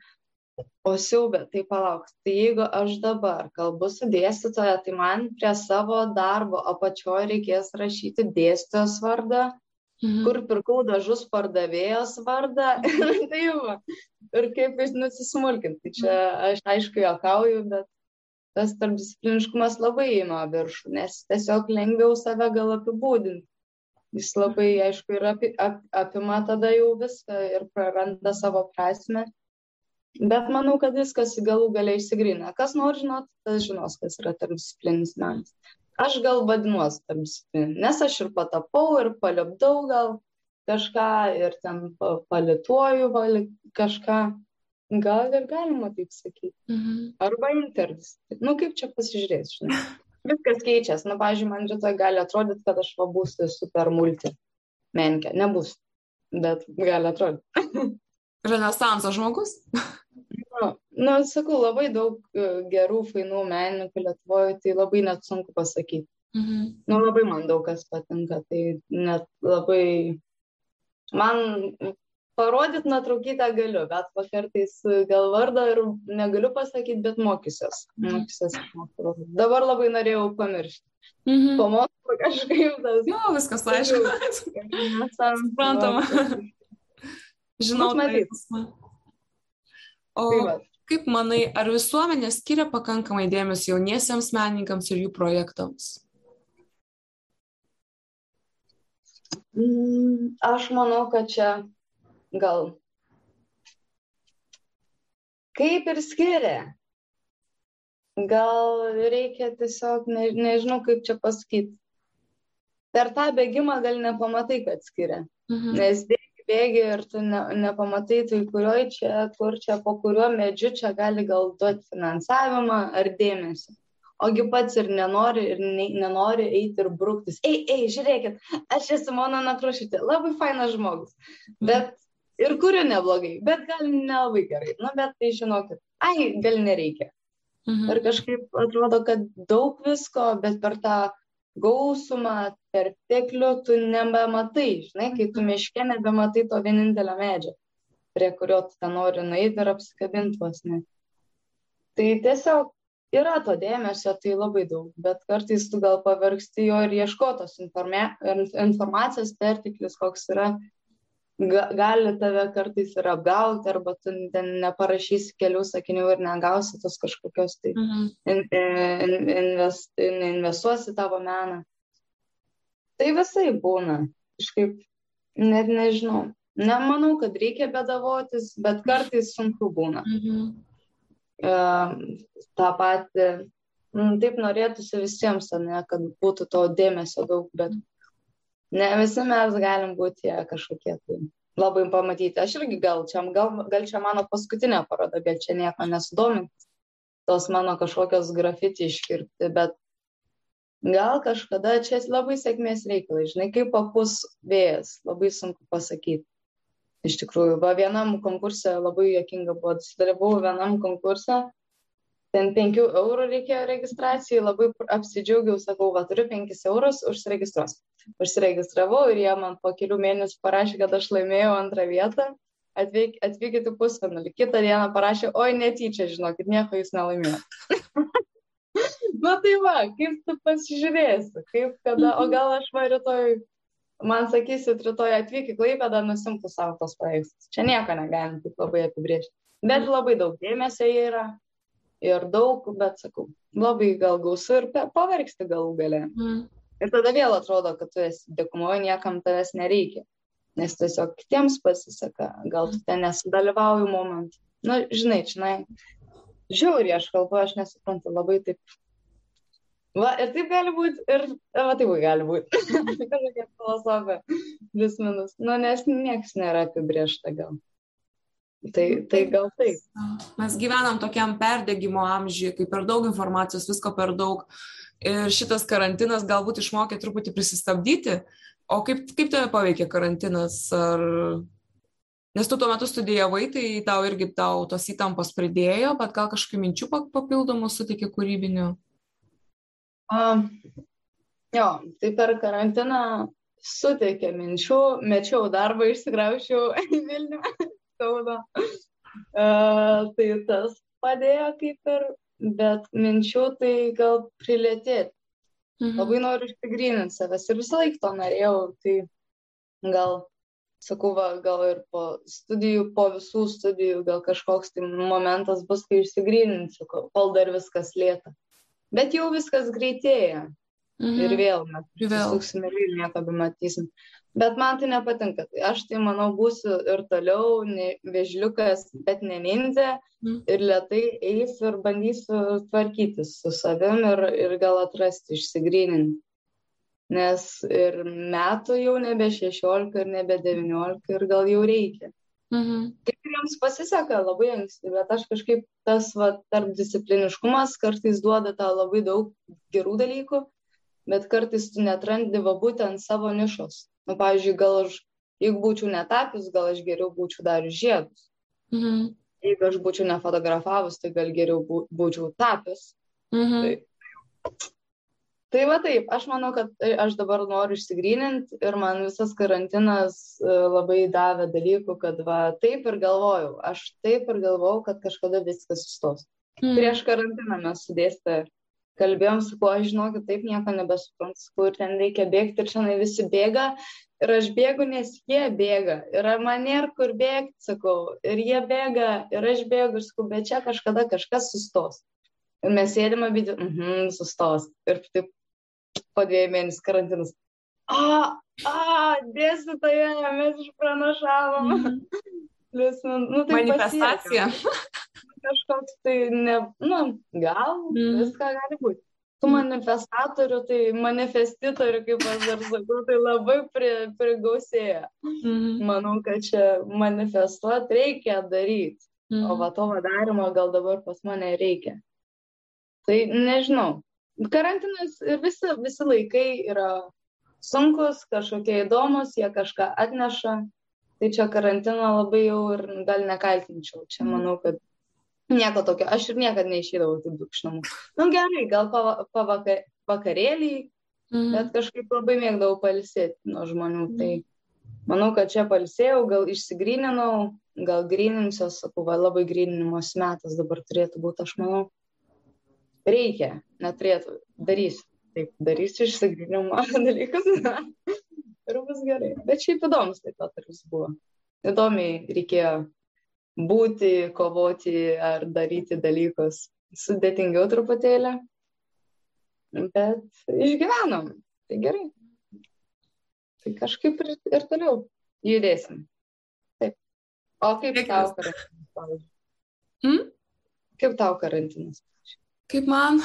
o siaubė, tai palauk, tai jeigu aš dabar kalbu su dėstytoja, tai man prie savo darbo apačioje reikės rašyti dėstytojos vardą, mhm. kur pirkau dažus pardavėjos vardą. tai va, ir kaip jis nusismulkinti. Tai čia aš aišku jokauju, bet tas tarpdiscipliniškumas labai ima viršų, nes tiesiog lengviau save gal apibūdinti. Jis labai, aišku, ir api, ap, apima tada jau viską ir praranda savo prasme. Bet manau, kad viskas galų galiai išsigrina. Kas nori žinot, tas žinos, kas yra tarpdisciplininis menas. Aš gal vadinuosi tarpdisciplininis, nes aš ir patapau, ir palipdau gal kažką, ir ten palituoju kažką. Gal ir galima taip sakyti. Mhm. Arba interdis. Nu, kaip čia pasižiūrės, žinai. Viskas keičiasi. Nu, pavyzdžiui, man rytoj gali atrodyti, kad aš va būsiu super multi menkė. Nebus, bet gali atrodyti. Renesanso žmogus? nu, nu, sakau, labai daug e, gerų, fainų menininkų Lietuvoje, tai labai net sunku pasakyti. Mhm. Nu, labai man daug kas patinka, tai net labai man Parodyt nuotraukytę galiu, bet va kartais gal vardą ir negaliu pasakyti, bet mokysiuos. Mhm. Mokysiuos. Dabar labai norėjau pamiršti. Mhm. Pamokau kažkaip tas. Jo, viskas aišku. Suprantama. Žinau, tai. O tai kaip manai, ar visuomenė skiria pakankamai dėmesio jauniesiems menininkams ir jų projektams? Mm, aš manau, kad čia gal kaip ir skiria. Gal reikia tiesiog, ne, nežinau kaip čia pasakyti. Per tą bėgimą gal nepamatai, kad skiria. Mhm. Nes bėgi, bėgi ir tu ne, nepamatai, tai kurioj čia, kur čia, po kuriuo medžiu čia gali gal duoti finansavimą ar dėmesį. Ogi pats ir nenori, ir ne, nenori eiti ir brūktis. Ei, ei, žiūrėkit, aš esu Mona Nakrošytė, labai fainas žmogus. Bet ir kuriu neblogai, bet gal nelabai gerai. Na, bet tai žinokit, ai, gal nereikia. Mhm. Ir kažkaip atrodo, kad daug visko, bet per tą gausumą, perteklių tu nebematai, žinai, kai tu miške nebematai to vienintelio medžio, prie kurio tu ten nori nueiti ir apsikabinti vos ne. Tai tiesiog yra to dėmesio, tai labai daug, bet kartais tu gal pavargsti jo ir ieškotos informacijos perteklius, koks yra ga, gali tave kartais ir apgauti, arba tu ten neparašysi kelių sakinių ir negausi tos kažkokios, tai mhm. in, in, invest, in, investuosi tavo meną. Tai visai būna. Kažkaip, net nežinau. Nemanau, kad reikia bedavotis, bet kartais sunku būna. Mhm. Uh, tą patį, taip norėtųsi visiems, ne, kad būtų to dėmesio daug, bet ne visi mes galim būti kažkokie tai labai pamatyti. Aš irgi gal čia, gal, gal čia mano paskutinė paroda, gal čia nieko nesudomint tos mano kažkokios grafiti iškirpti, bet gal kažkada čia labai sėkmės reikalai, žinai, kaip papus vėjas, labai sunku pasakyti. Iš tikrųjų, va vienam konkursė labai jokinga buvo, dalyvau vienam konkursė, ten 5 eurų reikėjo registracijai, labai apsidžiaugiau, sakau, va turiu 5 eurus, užsiregistruos. Užsiregistravau ir jie man po kelių mėnesių parašė, kad aš laimėjau antrą vietą, atvyk, atvykit į pusfinalį. Kitą dieną parašė, oi netyčia, žinokit, nieko jūs nelaimėjote. Na tai va, kaip tu pasižiūrėsi, kaip kada, o gal aš va rytoj, man sakysit, rytoj atvyk į Klaipėdą, nusimtų savo tos paveikslus. Čia nieko negalim taip labai apibriežti. Bet labai daug dėmesio yra ir daug, bet sakau, labai gal gausu ir pavargsti galų gale. Mm. Ir tada vėl atrodo, kad tu esi dėkumoje, niekam tavęs nereikia. Nes tiesiog kitiems pasiseka, gal tu ten nesudalyvauji moment. Na, žinai, žinai, žiauriai aš kalbu, aš nesuprantu labai taip. Va, ir taip gali būti, ir va, taip gali būti. Kažkokia filosofija, vis minus. Nu, nes niekas nėra apibriešta gal. Tai, tai gal taip. Mes gyvenam tokiam perdėgymo amžiui, kai per daug informacijos, visko per daug. Ir šitas karantinas galbūt išmokė truputį prisistabdyti. O kaip, kaip tave paveikė karantinas? Ar Nes tu tuo metu studijavai, tai tau irgi tau tos įtampos pridėjo, bet gal kažkokių minčių papildomų sutikė kūrybinių? Um, jo, tai per karantiną suteikė minčių, mečiau darbą, išsigraušiau į Vilnių, Kauno. Uh, tai tas padėjo kaip ir, bet minčių tai gal prilėtėti. Mhm. Labai noriu išsigryninti savęs ir visą laiką to norėjau, tai gal sakau, va, gal ir po studijų, po visų studijų, gal kažkoks tai momentas bus, kai išsigryninsiu, kol dar viskas lėta. Bet jau viskas greitėja. Mhm. Ir vėl mes susisuksime ir nieko bematysim. Bet man tai nepatinka. Aš tai manau būsiu ir toliau ne, vežliukas, bet ne nindzė. Mhm. Ir lietai eis ir bandysiu tvarkytis su savim ir, ir gal atrasti, išsigryninti nes ir metų jau nebe 16 ir nebe 19 ir gal jau reikia. Mhm. Kai kuriems pasiseka labai anksti, bet aš kažkaip tas va, tarp discipliniškumas kartais duoda tau labai daug gerų dalykų, bet kartais tu netrandi va būtent savo nišos. Nu, pavyzdžiui, gal aš, jeigu būčiau netapius, gal aš geriau būčiau darius žiedus. Mhm. Jeigu aš būčiau nefotografavus, tai gal geriau būčiau tapius. Mhm. Tai tai va taip aš manau kad aš dabar noriu išsigryninti ir man visas karantinas e, labai davė dalykų kad va taip ir galvojau aš taip ir galvojau kad kažkada viskas sustos mm. prieš karantiną mes su dėstytoja kalbėjom su kuo aš žinokit taip nieko nebesuprantu kur ten reikia bėgti ir šiandien visi bėga ir aš bėgu nes jie bėga ir man nėra kur bėgti sakau ir jie bėga ir aš bėgu ir sakau bet čia kažkada kažkas sustos ir mes sėdim abi, mhm, sustos. Ir taip po dviejų mėnesių karantinas. A, a, dėstytoja, mes išpranašavom. Mm. Plius, nu, nu, tai Manifestacija. Kažkoks tai, ne, nu, gal, mm. viską gali būti. Tų mm. manifestatorių, tai manifestitorių, kaip aš dar sakau, tai labai pri, prigausėja. Mm. Manau, kad čia manifestuoti reikia daryti. Mm. O va to darimo gal dabar pas mane reikia. Tai nežinau, karantinas ir visi, visi laikai yra sunkus, kažkokie įdomus, jie kažką atneša. Tai čia karantiną labai jau ir gal nekaltinčiau. Čia mhm. manau, kad nieko tokio. Aš ir niekada neišėdavau taip dukšnamų. Nu gerai, gal pavakarėlį, pava mm. bet kažkaip labai mėgdavau palsėti nuo žmonių. Mm. Tai manau, kad čia palsėjau, gal išsigryninau, gal grininsiuos, sakau, va, labai grininimos metas dabar turėtų būti, aš manau reikia, neturėtų, darysiu. Taip, darysiu išsigrinimo dalykus ir bus gerai. Bet šiaip įdomus jis buvo. Įdomiai reikėjo būti, kovoti ar daryti dalykus. Sudėtingiau truputėlį, bet išgyvenom. Tai gerai. Tai kažkaip ir, ir toliau judėsim. Taip. O kaip tau karantinas, pavyzdžiui? Hmm? Kaip tau karantinas? Kaip man,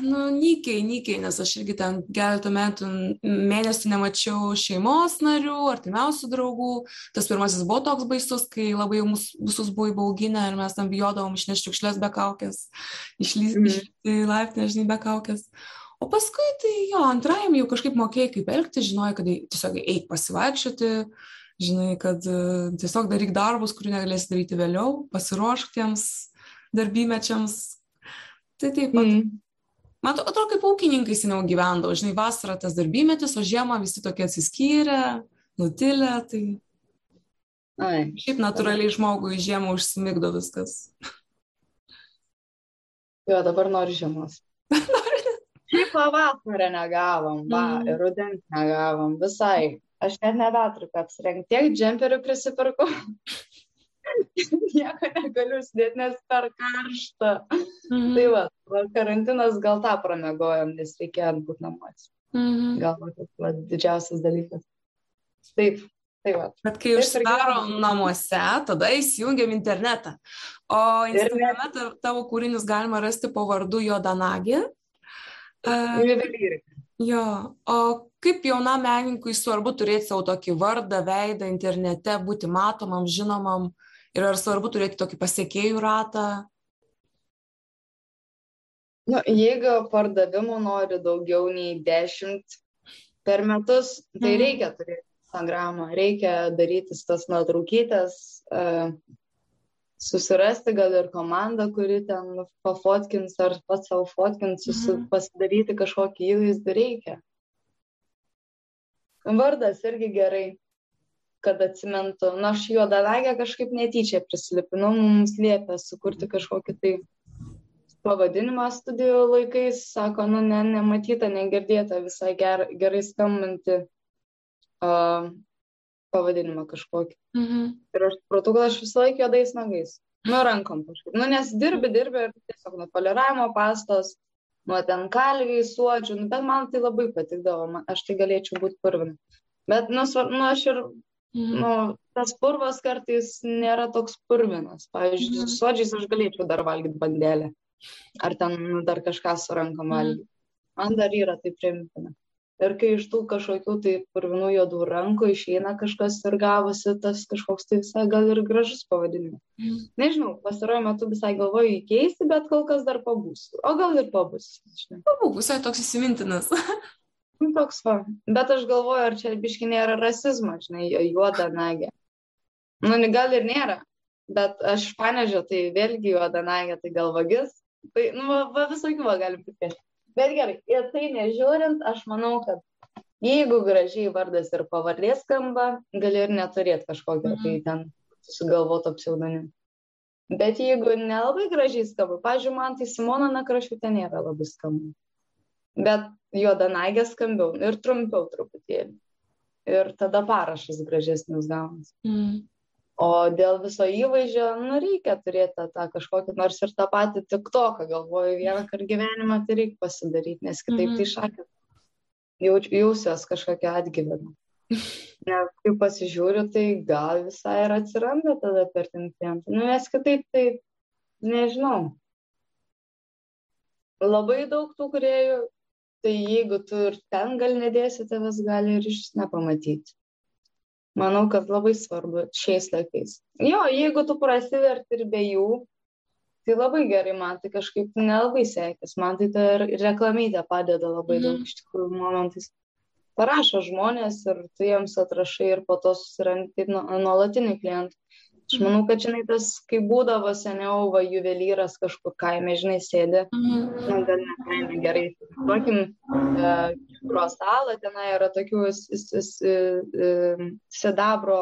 nu, nykiai, nykiai, nes aš irgi ten keletą metų, mėnesių nemačiau šeimos narių, artimiausių draugų. Tas pirmasis buvo toks baisus, kai labai mus visus buvo įbauginę ir mes tam bijodavom išnešti šiukšlės be kaukės, išlysti mm. laiptinę, žinai, be kaukės. O paskui tai jo, antrajam jau kažkaip mokėjai, kaip elgtis, žinojai, kad tiesiog eik pasivaikščioti, žinai, kad tiesiog daryk darbus, kurių negalėsi daryti vėliau, pasiruošk tiems darbymečiams, Tai taip pat. Mm. Man atrodo, kaip ūkininkai seniau gyvendavo, žinai, vasarą tas darbymetis, o žiemą visi tokie atsiskyrę, nutilę, tai... Ai. Šiaip natūraliai žmogui žiemą užsimigdo viskas. Jo, dabar noriu žiemos. Šiaip pavasarą negavom, va, mm. ir rudens negavom, visai. Aš net nebeturiu ką apsirengti. Tiek džemperių prisipirkau. nieko negaliu užsidėti, nes per karšta. Mhm. Tai va, karantinas gal tą pramegojom, nes reikėjo būti namuose. Mhm. Gal va, didžiausias dalykas. Taip, Tai va. Bet kai užsidarom namuose, tada įsijungiam internetą. O Instagrame tavo kūrinius galima rasti po vardu Jodanagi. Juvelyrika. Jo, o kaip jaunam menininkui svarbu turėti savo tokį vardą, veidą internete, būti matomam, žinomam ir ar svarbu turėti tokį pasiekėjų ratą? Nu, jeigu pardavimų nori daugiau nei 10 per metus, tai mhm. reikia turėti Instagramą, reikia darytis tas nuotraukytės, uh, susirasti gal ir komandą, kuri ten pafotkins ar pats savo fotkins, mhm. pasidaryti kažkokį įvaizdį reikia. Vardas irgi gerai, kad atsimentų. Na, aš juodavegę kažkaip netyčia prisilipinau, mums liepė sukurti kažkokį tai pavadinimą studijų laikais, sako, nu, ne, nematyta, negirdėta, visai ger, gerai skambanti uh, pavadinimą kažkokį. Mhm. Ir aš supratau, kad aš visą laiką juodais nagais. Nu, rankom kažkaip. Nu, nes dirbi, dirbi ir tiesiog nuo poliravimo pastos, nuo ten kalviai, suodžių, nu, bet man tai labai patikdavo, man, aš tai galėčiau būti purvina. Bet, nu, svar, nu aš ir. Nu, tas purvas kartais nėra toks purvinas. Pavyzdžiui, mhm. suodžiais aš galėčiau dar valgyti bandelę. Ar ten dar kažką su rankom mhm. valgyti. Man dar yra tai primtina ir kai iš tų kažkokių tai purvinų juodų rankų išeina kažkas ir gavosi tas kažkoks tai visai gal ir gražus pavadinimas. Mm. Nežinau, pastaruoju metu visai galvoju įkeisti, bet kol kas dar pabūsiu. O gal ir pabūsiu. Pabūk, visai toks įsimintinas. Toks va. Bet aš galvoju, ar čia biški nėra rasizmo, žinai, juoda nagė. Nu, gal ir nėra, bet aš panežiu, tai vėlgi juoda nagė, tai gal vagis. Tai, nu, va, va visokių va galim pripėti. Bet gerai, ir tai nežiūrint, aš manau, kad jeigu gražiai vardas ir pavardė skamba, gali ir neturėti kažkokio mm. tai ten sugalvoto pseudonimą. Bet jeigu nelabai gražiai skamba, pažiūrėjau, man tai Simona Nakrašiutė nėra labai skamba. Bet juodanaigė skambiau ir trumpiau truputėlį. Ir tada parašas gražesnis gaunas. Mm. O dėl viso įvaizdžio, nu, reikia turėti tą, tą kažkokį, nors ir tą patį tik toką, galvoju, vieną kartą gyvenimą tai reikia pasidaryti, nes kitaip mm -hmm. tai šakė. Jauč, jausios kažkokia atgyvena. Nes kai pasižiūriu, tai gal visai ir atsiranda tada per ten klientą. Nu, nes kitaip tai, nežinau. Labai daug tų kuriejų, tai jeigu tu ir ten gal nedėsi, tavęs gali ir iš nepamatyti. Manau kad labai svarbu šiais laikais. Jo jeigu tu prasiverti ir be jų tai labai gerai man tai kažkaip nelabai sekės. Man tai ta reklamytė padeda labai daug mhm. iš tikrųjų momentais. Parašo žmonės ir tu jiems atrašai ir po to susirandi taip nuolatinį klientą Aš manau, kad, žinai, tas, kai būdavo seniau, va, juvelyras kažkur kaime, žinai, sėdė, mm. nu, gal ne kaime gerai, tokim, uh, pro stalą, tenai yra tokių sidabro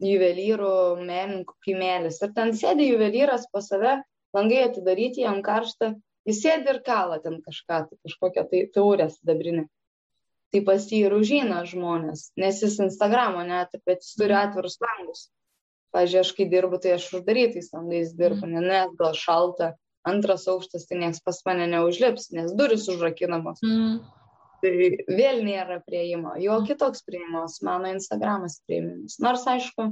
juvelyrų menininkų kaimelis. Ir ten sėdi juvelyras po save, langai atidaryti, jam karšta, jis sėdi ir kala ten kažką, tai kažkokią tai taurę sidabrinę. Tai pas jį ir užeina žmonės, nes jis Instagramo net, bet jis turi atvirus langus pavyzdžiui, aš kai dirbu, tai aš uždarytais langais dirbu, mm. nes gal šalta, antras aukštas, tai niekas pas mane neužlips, nes duris užrakinamos. Mm. Tai vėl nėra prieimo, jo kitoks prieimas, mano Instagramas prieimas. Nors aišku,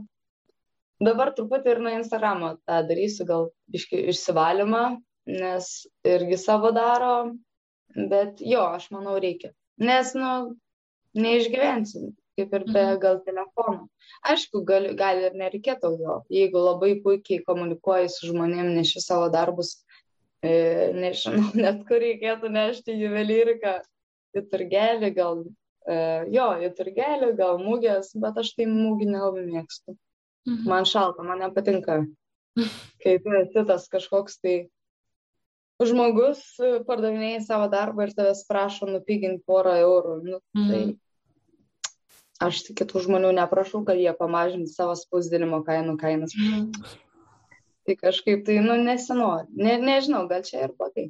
dabar truputį ir nuo Instagramo tą darysiu, gal iški išsivalymą, nes irgi savo daro, bet jo, aš manau reikia. Nes, nu, neišgyvensim kaip ir be mhm. gal telefono. Aišku, gali, gali ir nereikėtų jo, jeigu labai puikiai komunikuoji su žmonėm, neši savo darbus, e, nežinau, net kur reikėtų nešti juvelyriką, į turgelį, gal, e, jo, į turgelį, gal mūgės, bet aš tai mūgį nelabai mėgstu. Mhm. Man šalta, man nepatinka, kai tu esi tas kažkoks tai žmogus pardavinėjai savo darbą ir tavęs prašo nupiginti porą eurų. Nu, tai mm aš kitų žmonių neprašau, kad jie pamažintų savo spausdinimo kainų kainas. Mm. Tai kažkaip tai, nu, nesinori. Ne, nežinau, gal čia ir blogai.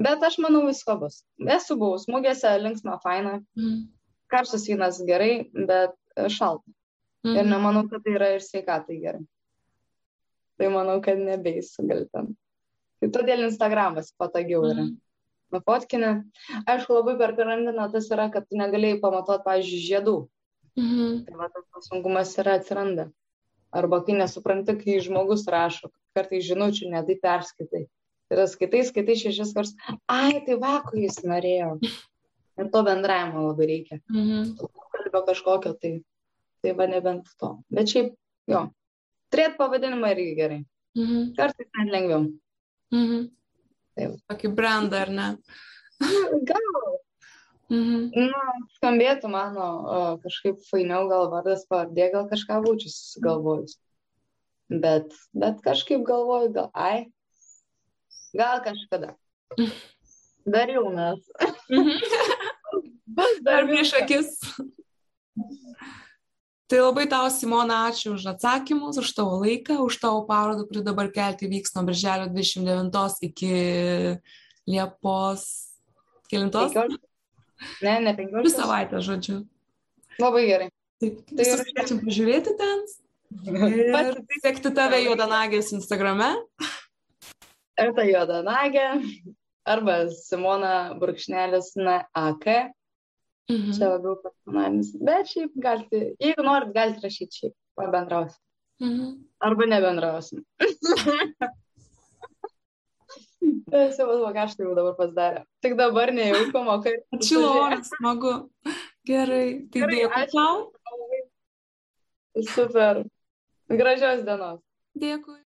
Bet aš manau, visko bus. Esu buvus mugėse, linksma, faina. Mm. Karštas vynas gerai, bet šalta. Mm. Ir nemanau, kad tai yra ir sveikatai gerai. Tai manau, kad nebeisiu gal ten. Tai todėl Instagramas patogiau yra. Mhm. Nufotkinė. Aišku, labai per karantiną tas yra, kad tu negalėjai pamatuoti, pavyzdžiui, žiedų. Mhm. Tai va, tas sunkumas yra atsiranda. Arba kai nesupranti, kai žmogus rašo, kartai žinučių netai perskaitai. Tai yra skaitai, skaitai šešis kartus. Ai, tai va, ko jis norėjo. Ir to bendravimo labai reikia. Mhm. Kalbio kažkokio, tai, tai va nebent to. Bet šiaip, jo, turėti pavadinimą irgi gerai. Mhm. Kartais net lengviau. Mhm. Taip. Tokį brandą, ar ne? Gal, Mhm. na, skambėtų mano o, kažkaip fainiau, gal vardas pavardė, gal kažką būčiau susigalvojus. Bet, bet kažkaip galvoju, gal, ai, gal kažkada. Dar jaunas. Mhm. Dar dar prieš akis. Tai labai tau, Simona, ačiū už atsakymus, už tavo laiką, už tavo parodą, kuri dabar kelti vyks nuo birželio 29 iki Liepos 9. Penkiolika? Ne, ne Dvi 15. savaitę, žodžiu. Labai gerai. Taip, Tai tai ir- kviečiam pažiūrėti ten. Ir sekti tave juodanagės Instagrame. ar tai juoda nagė, arba Simona Burkšnelis na AK. Mhm. Čia labiau personalinis. Bet šiaip galite, jeigu norit, galite rašyti šiaip, pabendrausim. Mhm. Arba nebendrausim. Įsivaizduoju, ką aš tai jau dabar pasidarė. Tik dabar nejauku, mokai. Atšilo oras, smagu. Gerai, tai dėkui ačiū. tau. Super. Gražios dienos. Dėkui.